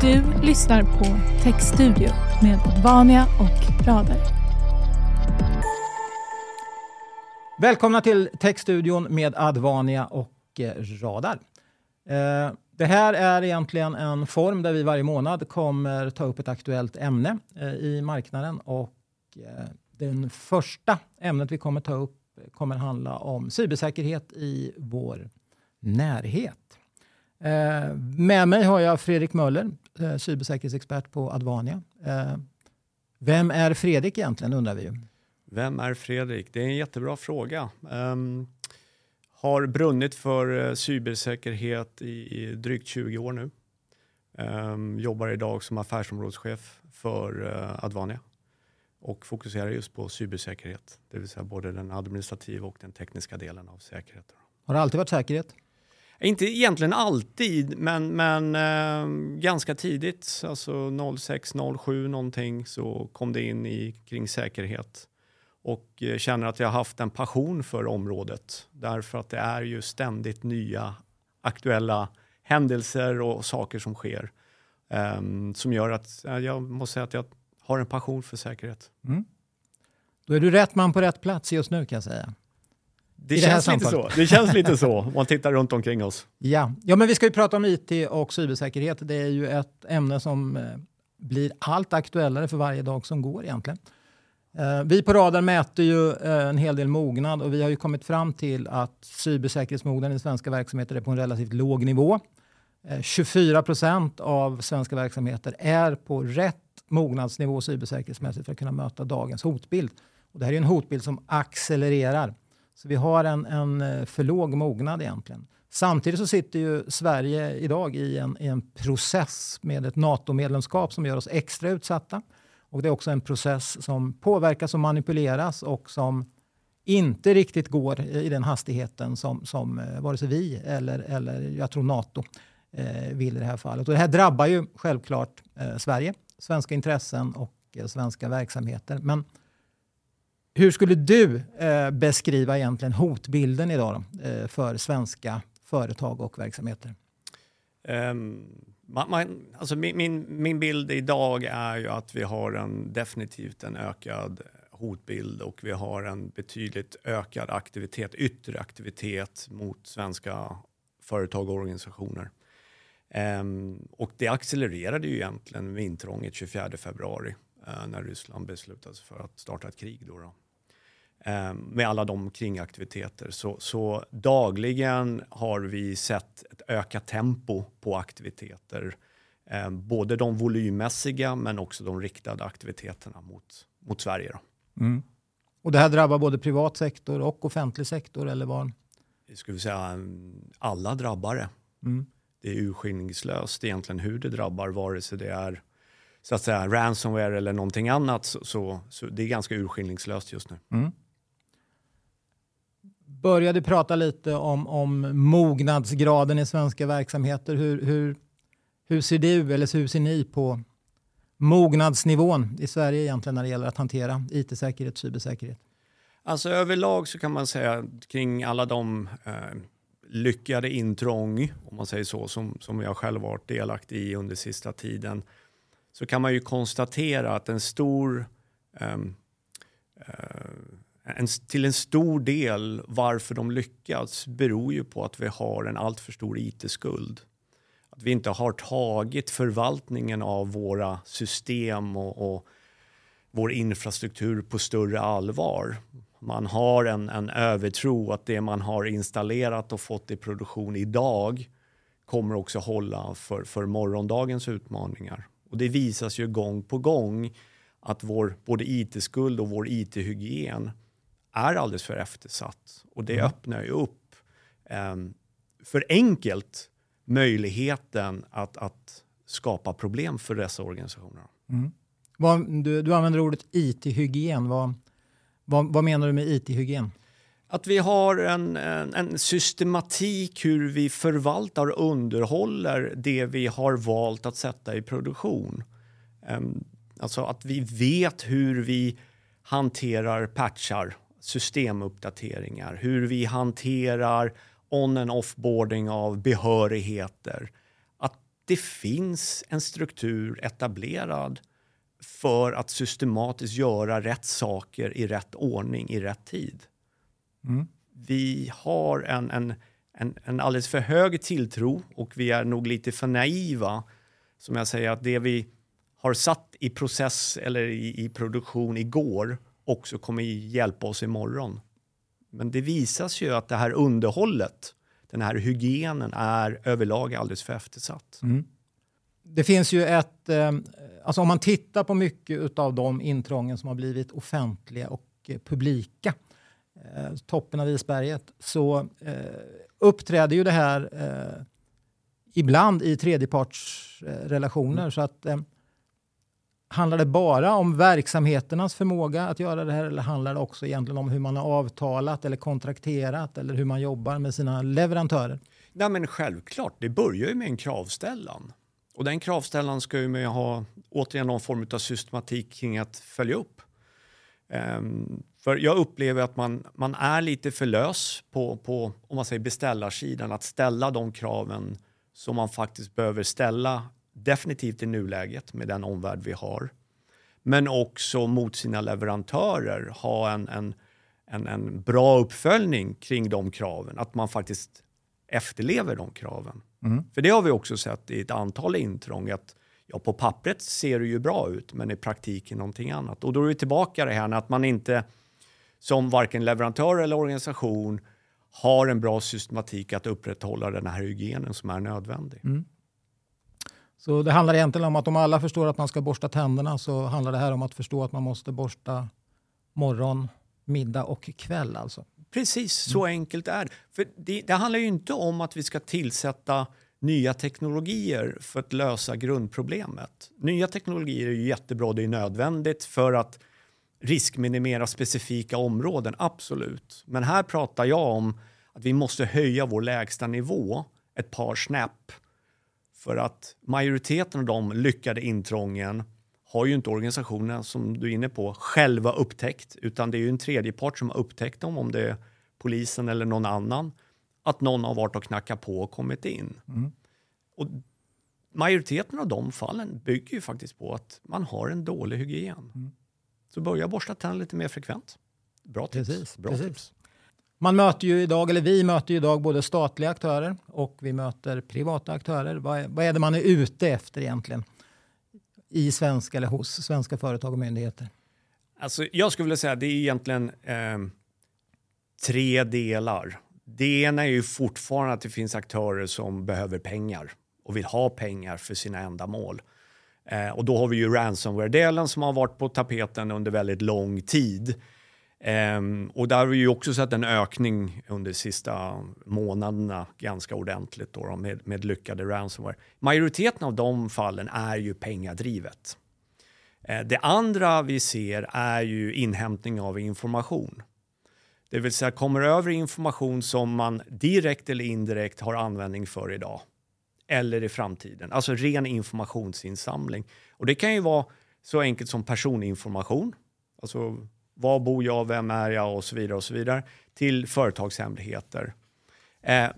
Du lyssnar på Techstudio med Vania och Rader. Välkomna till Techstudion med Advania och eh, Radar. Eh, det här är egentligen en form där vi varje månad kommer ta upp ett aktuellt ämne eh, i marknaden. Och den första ämnet vi kommer ta upp kommer handla om cybersäkerhet i vår närhet. Med mig har jag Fredrik Möller, cybersäkerhetsexpert på Advania. Vem är Fredrik egentligen undrar vi ju. Vem är Fredrik? Det är en jättebra fråga. Um, har brunnit för uh, cybersäkerhet i, i, drygt 20 år nu. Um, jobbar idag som affärsområdeschef för uh, Advania och fokuserar just på cybersäkerhet, det vill säga både den administrativa och den tekniska delen av säkerheten. Har det alltid varit säkerhet? Inte egentligen alltid, men, men eh, ganska tidigt, alltså 06, 07 någonting, så kom det in i, kring säkerhet och eh, känner att jag har haft en passion för området därför att det är ju ständigt nya aktuella händelser och saker som sker eh, som gör att jag måste säga att jag har en passion för säkerhet. Mm. Då är du rätt man på rätt plats just nu kan jag säga. Det, känns lite så. det känns lite så om man tittar runt omkring oss. Ja. ja, men vi ska ju prata om IT och cybersäkerhet. Det är ju ett ämne som eh, blir allt aktuellare för varje dag som går egentligen. Eh, vi på Radar mäter ju eh, en hel del mognad och vi har ju kommit fram till att cybersäkerhetsmognaden i svenska verksamheter är på en relativt låg nivå. 24 eh, procent av svenska verksamheter är på rätt mognadsnivå cybersäkerhetsmässigt för att kunna möta dagens hotbild. Och det här är en hotbild som accelererar. Så vi har en, en eh, för låg mognad egentligen. Samtidigt så sitter ju Sverige idag i en, i en process med ett NATO-medlemskap som gör oss extra utsatta. Och det är också en process som påverkas och manipuleras och som inte riktigt går i den hastigheten som, som eh, vare sig vi eller, eller jag tror NATO eh, vill i det här fallet. Och det här drabbar ju självklart eh, Sverige, svenska intressen och eh, svenska verksamheter. Men hur skulle du eh, beskriva egentligen hotbilden idag då, eh, för svenska företag och verksamheter? Ehm, um man, man, alltså min, min, min bild idag är ju att vi har en, definitivt en ökad hotbild och vi har en betydligt ökad aktivitet, yttre aktivitet mot svenska företag och organisationer. Um, och det accelererade ju egentligen med intrånget 24 februari när Ryssland beslutade sig för att starta ett krig. Då, då. Um, med alla de kringaktiviteter. Så, så dagligen har vi sett ett ökat tempo på aktiviteter. Um, både de volymmässiga men också de riktade aktiviteterna mot, mot Sverige. Mm. Och det här drabbar både privat sektor och offentlig sektor? Eller vad? Jag skulle säga alla drabbare. Mm det är urskillningslöst egentligen hur det drabbar, vare sig det är så att säga ransomware eller någonting annat. Så, så, det är ganska urskillningslöst just nu. Mm. Började prata lite om, om mognadsgraden i svenska verksamheter. Hur, hur, hur ser du eller hur ser ni på mognadsnivån i Sverige egentligen när det gäller att hantera IT-säkerhet och cybersäkerhet? Alltså överlag så kan man säga kring alla de eh, lyckade intrång, om man säger så, som, som jag själv varit delaktig i under sista tiden, så kan man ju konstatera att en stor um, uh, en, till en stor del varför de lyckats beror ju på att vi har en alltför stor IT-skuld. Att vi inte har tagit förvaltningen av våra system och, och vår infrastruktur på större allvar man har en, en övertro att det man har installerat och fått i produktion idag kommer också hålla för, för morgondagens utmaningar. Och det visas ju gång på gång att vår både IT-skuld och vår IT-hygien är alldeles för eftersatt. Och det mm. öppnar ju upp eh, för enkelt möjligheten att, att skapa problem för dessa organisationer. Mm. Vad, du, du använder ordet IT-hygien. Vad, vad, vad menar du med IT-hygien? Att vi har en, en, en, systematik hur vi förvaltar och underhåller det vi har valt att sätta i produktion. Alltså att vi vet hur vi hanterar patchar, systemuppdateringar, hur vi hanterar on and offboarding av behörigheter. Att det finns en struktur etablerad för att systematiskt göra rätt saker i rätt ordning i rätt tid. Mm. Vi har en, en, en, en alldeles för hög tilltro och vi är nog lite för naiva. Som jag säger att det vi har satt i process eller i, i produktion igår också kommer hjälpa oss imorgon. Men det visas ju att det här underhållet, den här hygienen är överlag alldeles för eftersatt. Mm. Det finns ju ett, eh, alltså om man tittar på mycket av de intrången som har blivit offentliga och eh, publika, eh, toppen av isberget, så eh, uppträder ju det här eh, ibland i tredjepartsrelationer. Mm. Så att eh, Handlar det bara om verksamheternas förmåga att göra det här eller handlar det också egentligen om hur man har avtalat eller kontrakterat eller hur man jobbar med sina leverantörer? Nej, men självklart, det börjar ju med en kravställan. Och den kravställan ska ju med ha återigen någon form av systematik kring att följa upp. Um, för jag upplever att man, man är lite för lös på, på om man säger beställarsidan att ställa de kraven som man faktiskt behöver ställa definitivt i nuläget med den omvärld vi har. Men också mot sina leverantörer ha en, en, en, en bra uppföljning kring de kraven. Att man faktiskt efterlever de kraven. Mm. För det har vi också sett i ett antal intrång att ja, på pappret ser det ju bra ut, men i praktiken någonting annat. Och då är vi tillbaka det här att man inte som varken leverantör eller organisation har en bra systematik att upprätthålla den här hygienen som är nödvändig. Mm. Så det handlar egentligen om att om alla förstår att man ska borsta tänderna så handlar det här om att förstå att man måste borsta morgon, middag och kväll. Alltså. Precis, så mm. enkelt är det. För det. Det handlar ju inte om att vi ska tillsätta nya teknologier för att lösa grundproblemet. Nya teknologier är ju jättebra, det är nödvändigt för att riskminimera specifika områden, absolut. Men här pratar jag om att vi måste höja vår lägsta nivå ett par snäpp för att majoriteten av de lyckade intrången har ju inte organisationerna som du är inne på själva upptäckt utan det är ju en tredjepart som har upptäckt dem om det är polisen eller någon annan. Att någon har varit och knackat på och kommit in. Mm. Och majoriteten av de fallen bygger ju faktiskt på att man har en dålig hygien. Mm. Så börja borsta tänderna lite mer frekvent. Bra tips. Precis, Bra precis. tips. Man möter ju idag, eller vi möter ju idag både statliga aktörer och vi möter privata aktörer. Vad är, vad är det man är ute efter egentligen i svenska eller hos svenska företag och myndigheter? Alltså, jag skulle vilja säga att det är egentligen eh, tre delar. Det ena är ju fortfarande att det finns aktörer som behöver pengar och vill ha pengar för sina ändamål. Eh, och då har vi ju ransomware-delen som har varit på tapeten under väldigt lång tid. Eh, och där har vi ju också sett en ökning under de sista månaderna ganska ordentligt då, med, med lyckade ransomware. Majoriteten av de fallen är ju pengadrivet. Eh, det andra vi ser är ju inhämtning av information. Det vill säga kommer över information som man direkt eller indirekt har användning för idag eller i framtiden. Alltså ren informationsinsamling. Och det kan ju vara så enkelt som personinformation. Alltså var bor jag, vem är jag och så vidare och så vidare till företagshemligheter. Eh,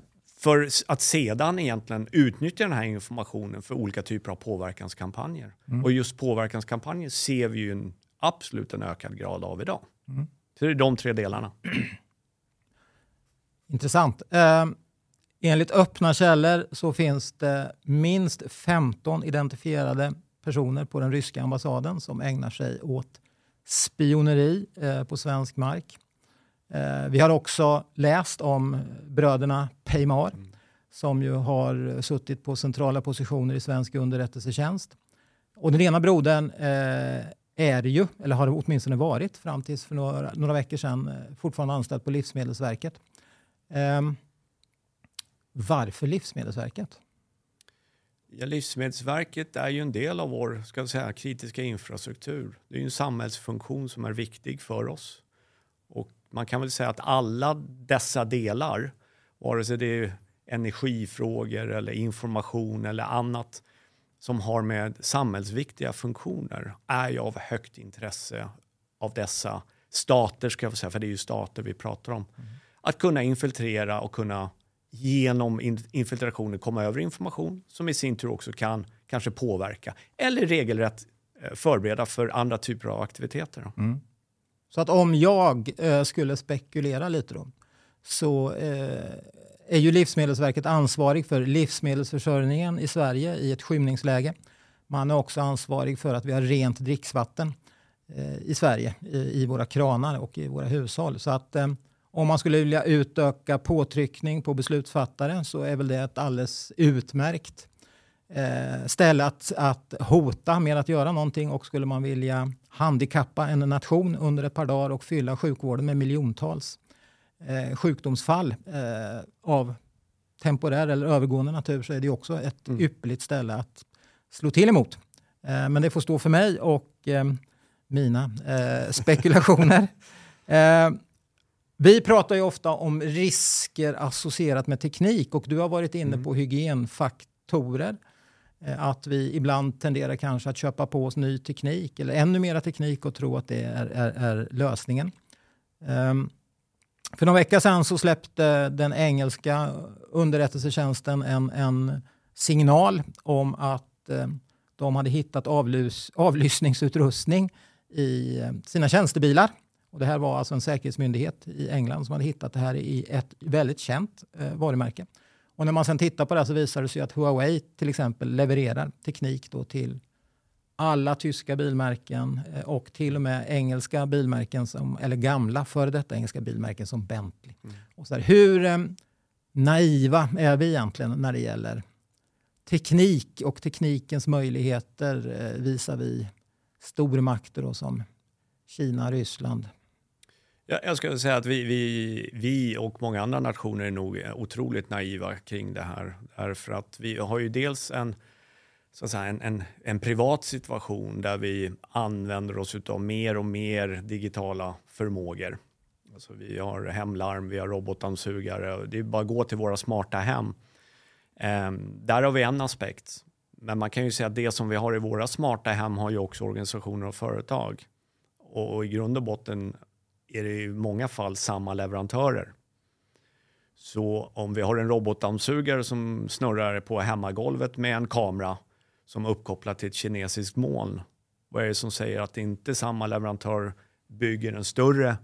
för att sedan egentligen utnyttja den här informationen för olika typer av påverkanskampanjer. Mm. Och just påverkanskampanjer ser vi ju en, absolut en ökad grad av idag. Mm. Så det är de tre delarna. Intressant. Eh, enligt öppna källor så finns det minst 15 identifierade personer på den ryska ambassaden som ägnar sig åt spioneri eh, på svensk mark. Eh, vi har också läst om bröderna Peymar mm. som ju har suttit på centrala positioner i svensk underrättelsetjänst. Och den ena brodern eh, är ju, eller har åtminstone varit fram tills för några, några veckor sedan, fortfarande anställd på Livsmedelsverket. Varför Livsmedelsverket? Ja, Livsmedelsverket är ju en del av vår ska säga, kritiska infrastruktur. Det är en samhällsfunktion som är viktig för oss. Och man kan väl säga att alla dessa delar, vare sig det är energifrågor eller information eller annat som har med samhällsviktiga funktioner, är ju av högt intresse av dessa stater, ska jag säga, för det är ju stater vi pratar om. Mm. Att kunna infiltrera och kunna genom infiltrationen komma över information som i sin tur också kan kanske påverka eller regelrätt eh, förbereda för andra typer av aktiviteter. Mm. Så att om jag eh, skulle spekulera lite då, så eh, är ju Livsmedelsverket ansvarig för livsmedelsförsörjningen i Sverige i ett skymningsläge. Man är också ansvarig för att vi har rent dricksvatten eh, i Sverige i, i, våra kranar och i våra hushåll. Så att eh, om man skulle vilja utöka påtryckning på beslutsfattare så är väl det ett alldeles utmärkt eh, ställe att, att hota med att göra någonting och skulle man vilja handikappa en nation under ett par dagar och fylla sjukvården med miljontals eh, sjukdomsfall eh, av temporär eller övergående natur så är det också ett mm. ypperligt ställe att slå till emot. Eh, men det får stå för mig och eh, mina eh, spekulationer. Vi pratar ju ofta om risker associerat med teknik och du har varit inne mm. på hygienfaktorer. Eh, att vi ibland tenderar kanske att köpa på oss ny teknik eller ännu mera teknik och tro att det är, är, är lösningen. Um, för några veckor sedan så släppte den engelska underrättelsetjänsten en, en signal om att eh, de hade hittat avlys, avlyssningsutrustning i eh, sina tjänstebilar. Och det här var alltså en säkerhetsmyndighet i England som hade hittat det här i ett väldigt känt eh, varumärke. Och när man sen tittar på det så visar det sig att Huawei till exempel levererar teknik då till alla tyska bilmärken eh, och till och med engelska bilmärken, som, eller gamla före detta engelska bilmärken som Bentley. Mm. Och så här, hur eh, naiva är vi egentligen när det gäller teknik och teknikens möjligheter eh, visar vi stormakter då, som Kina, Ryssland, jag skulle säga att vi, vi, vi och många andra nationer är nog otroligt naiva kring det här. Därför att vi har ju dels en, så att säga, en, en, en privat situation där vi använder oss av mer och mer digitala förmågor. Alltså vi har hemlarm, vi har robotdammsugare. Det är bara att gå till våra smarta hem. Um, där har vi en aspekt. Men man kan ju säga att det som vi har i våra smarta hem har ju också organisationer och företag. Och, och i grund och botten är det i många fall samma leverantörer. Så om vi har en robotdammsugare som snurrar på hemmagolvet med en kamera som är uppkopplad till ett kinesiskt moln. Vad är det som säger att inte samma leverantör bygger en större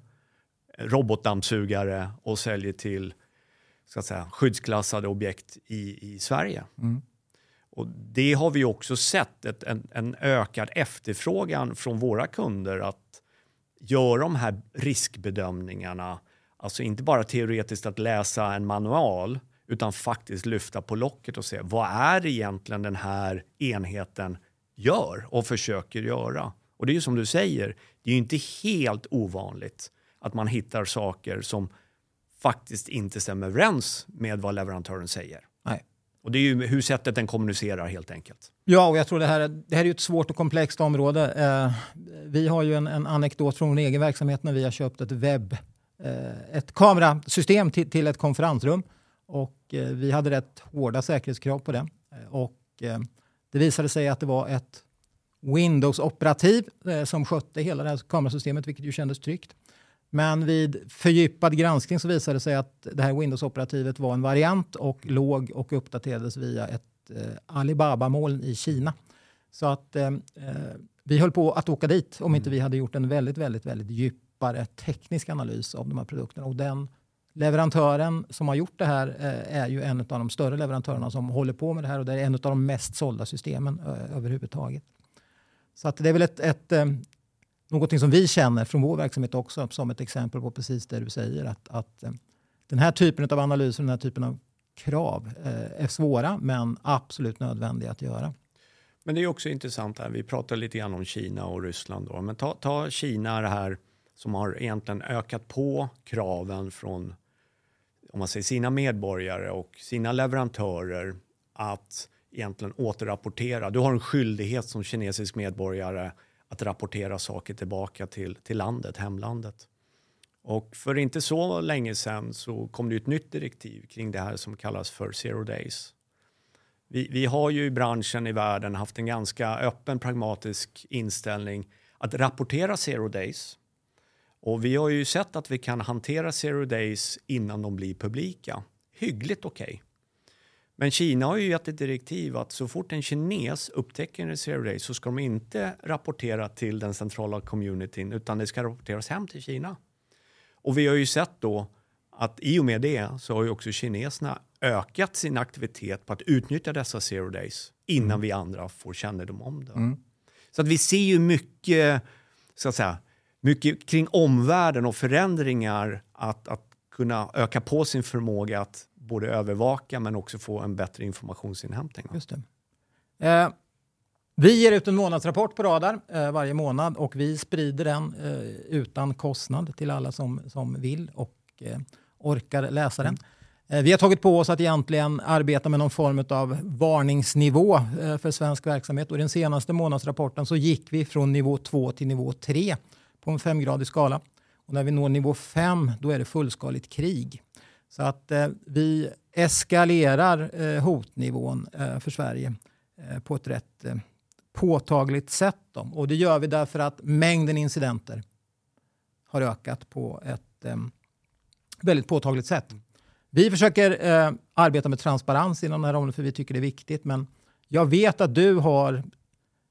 robotdammsugare och säljer till ska säga, skyddsklassade objekt i, i Sverige? Mm. Och det har vi också sett, ett, en, en ökad efterfrågan från våra kunder att göra de här riskbedömningarna, alltså inte bara teoretiskt att läsa en manual, utan faktiskt lyfta på locket och se vad är det egentligen den här enheten gör och försöker göra. Och det är ju som du säger, det är ju inte helt ovanligt att man hittar saker som faktiskt inte stämmer överens med vad leverantören säger. Och det är ju hur sättet den kommunicerar helt enkelt. Ja, och jag tror det här, det här är ett svårt och komplext område. Eh, vi har ju en, en anekdot från vår egen verksamhet när vi har köpt ett webb, eh, ett kamerasystem till, till ett konferensrum. Och eh, vi hade rätt hårda säkerhetskrav på det. Eh, och eh, det visade sig att det var ett Windows-operativ eh, som skötte hela det här kamerasystemet, vilket ju kändes tryggt. Men vid fördjupad granskning så visade det sig att det här Windows-operativet var en variant och låg och uppdaterades via ett eh, Alibaba-moln i Kina. Så att eh, eh, vi höll på att åka dit om inte mm. vi hade gjort en väldigt, väldigt, väldigt djupare teknisk analys av de här produkterna. Och den leverantören som har gjort det här eh, är ju en av de större leverantörerna som håller på med det här och det är en av de mest sålda systemen eh, överhuvudtaget. Så att det är väl ett, ett eh, någonting som vi känner från vår verksamhet också som ett exempel på precis det du säger. Att, att eh, den här typen av analyser, den här typen av krav eh, är svåra men absolut nödvändiga att göra. Men det är också intressant här, vi pratar lite grann om Kina och Ryssland då, men ta, ta Kina det här som har egentligen ökat på kraven från om man säger sina medborgare och sina leverantörer att egentligen återrapportera. Du har en skyldighet som kinesisk medborgare att rapportera saker tillbaka till, till landet, hemlandet. Och för inte så länge sedan så kom det ett nytt direktiv kring det här som kallas för zero days. Vi, vi har ju i branschen i världen haft en ganska öppen pragmatisk inställning att rapportera zero days. Och vi har ju sett att vi kan hantera zero days innan de blir publika. hyggligt okej. Okay. Men Kina har ju gett ett direktiv att så fort en kines upptäcker en zero day så ska de inte rapportera till den centrala communityn utan det ska rapporteras hem till Kina. Och vi har ju sett då att i och med det så har ju också kineserna ökat sin aktivitet på att utnyttja dessa zero days innan mm. vi andra får kännedom om det. Mm. Så att vi ser ju mycket, så att säga, mycket kring omvärlden och förändringar att, att kunna öka på sin förmåga att både övervaka men också få en bättre informationsinhämtning. Just det. Eh, vi ger ut en månadsrapport på Radar eh, varje månad och vi sprider den eh, utan kostnad till alla som, som vill och eh, orkar läsa den. Eh, vi har tagit på oss att egentligen arbeta med någon form av varningsnivå eh, för svensk verksamhet och i den senaste månadsrapporten så gick vi från nivå 2 till nivå 3 på en femgradig skala. Och när vi når nivå 5 då är det fullskaligt krig. Så att eh, vi eskalerar eh, hotnivån eh, för Sverige eh, på ett rätt eh, påtagligt sätt. Då. Och det gör vi därför att mängden incidenter har ökat på ett eh, väldigt påtagligt sätt. Vi försöker eh, arbeta med transparens inom det här området för vi tycker det är viktigt. Men jag vet att du har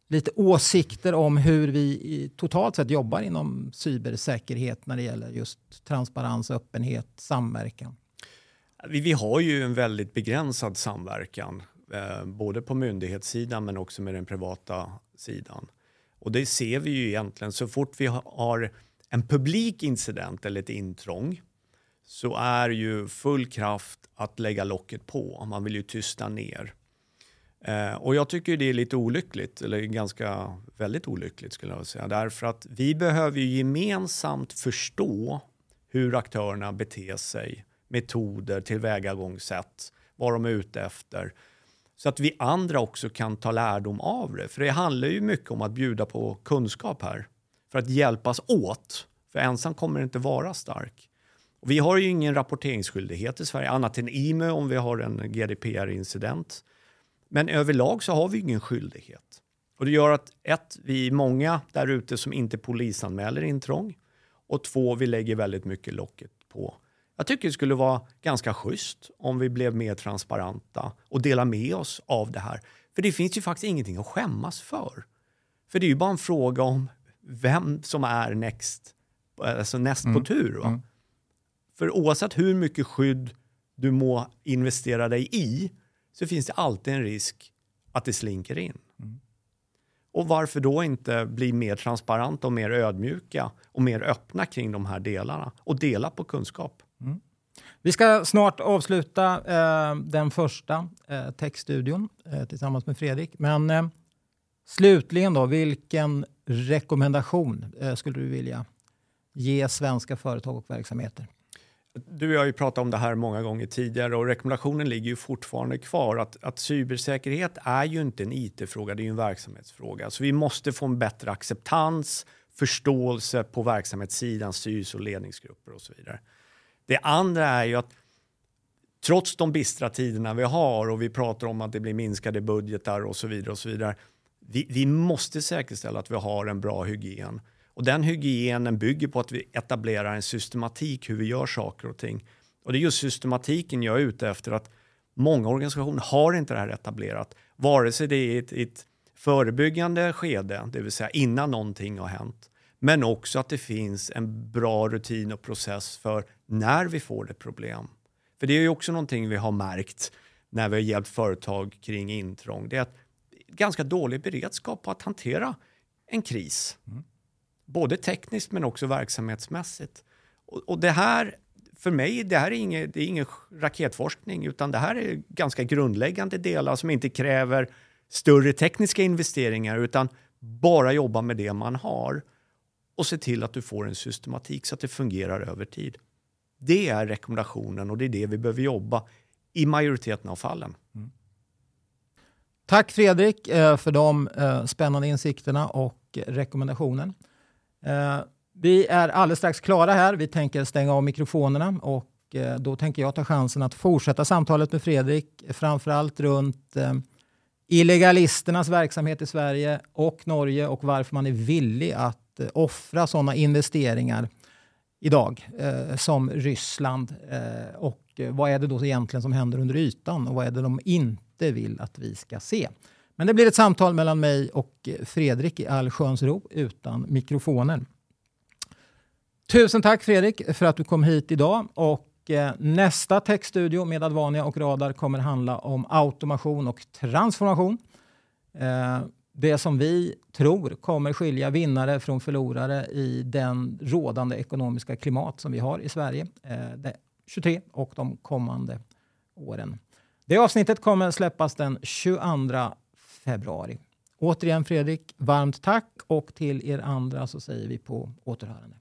lite åsikter om hur vi totalt sett jobbar inom cybersäkerhet när det gäller just transparens, öppenhet, samverkan. Vi, vi har ju en väldigt begränsad samverkan, eh, både på myndighetssidan men också med den privata sidan. Och det ser vi ju egentligen så fort vi har en publik incident eller ett intrång så är ju full kraft att lägga locket på. Man vill ju tysta ner. Eh, och jag tycker det är lite olyckligt, eller ganska väldigt olyckligt skulle jag säga. Därför att vi behöver ju gemensamt förstå hur aktörerna beter sig metoder, tillvägagångssätt, vad de är ute efter. Så att vi andra också kan ta lärdom av det. För det handlar ju mycket om att bjuda på kunskap här. För att hjälpas åt. För ensam kommer inte vara stark. Och vi har ju ingen rapporteringsskyldighet i Sverige annat än IME om vi har en GDPR-incident. Men överlag så har vi ingen skyldighet. Och det gör att ett, vi är många där ute som inte polisanmäler intrång. Och två, vi lägger väldigt mycket locket på jag tycker det skulle vara ganska schysst om vi blev mer transparenta och delar med oss av det här. För det finns ju faktiskt ingenting att skämmas för. För det är ju bara en fråga om vem som är next, alltså näst mm. på tur. Mm. För oavsett hur mycket skydd du må investera dig i så finns det alltid en risk att det slinker in. Mm. Och varför då inte bli mer transparenta och mer ödmjuka och mer öppna kring de här delarna och dela på kunskap? Mm. Vi ska snart avsluta eh, den första eh, textstudion eh, tillsammans med Fredrik. Men eh, slutligen då, vilken rekommendation eh, skulle du vilja ge svenska företag och verksamheter? Du och jag har ju pratat om det här många gånger tidigare och rekommendationen ligger ju fortfarande kvar att, att cybersäkerhet är ju inte en IT-fråga, det är ju en verksamhetsfråga. Så vi måste få en bättre acceptans, förståelse på verksamhetssidan, styrelse och ledningsgrupper och så vidare. Det andra är ju att trots de bistra tiderna vi har och vi pratar om att det blir minskade budgetar och så vidare och så vidare. Vi, vi måste säkerställa att vi har en bra hygien och den hygienen bygger på att vi etablerar en systematik hur vi gör saker och ting. Och det är just systematiken jag är ute efter att många organisationer har inte det här etablerat, vare sig det är ett, ett förebyggande skede, det vill säga innan någonting har hänt, men också att det finns en bra rutin och process för när vi får ett problem. För det är ju också någonting vi har märkt när vi har hjälpt företag kring intrång. Det är att ganska dålig beredskap på att hantera en kris. Mm. Både tekniskt men också verksamhetsmässigt. Och, och, det här, för mig, det här är ingen, det är ingen raketforskning utan det här är ganska grundläggande delar som inte kräver större tekniska investeringar utan bara jobba med det man har och se till att du får en systematik så att det fungerar över tid. Det är rekommendationen och det är det vi behöver jobba i majoriteten av fallen. Mm. Tack Fredrik eh, för de eh, spännande insikterna och rekommendationen. Eh, vi är alldeles strax klara här. Vi tänker stänga av mikrofonerna och då tänker jag ta chansen att fortsätta samtalet med Fredrik, framförallt runt illegalisternas verksamhet i Sverige och Norge och varför man är villig att att eh, offra sådana investeringar idag eh, som Ryssland eh, och eh, vad är det då egentligen som händer under ytan och vad är det de inte vill att vi ska se. Men det blir ett samtal mellan mig och eh, Fredrik i allsköns ro utan mikrofoner. Tusen tack Fredrik för att du kom hit idag. Och eh, nästa Techstudio med Advania och Radar kommer handla om automation och transformation. Det som vi tror kommer skilja vinnare från förlorare i den rådande ekonomiska klimat som vi har i Sverige eh, 23 och de kommande åren. Det avsnittet kommer släppas den 22 februari. Återigen Fredrik, varmt tack och till er andra så säger vi på återhörande.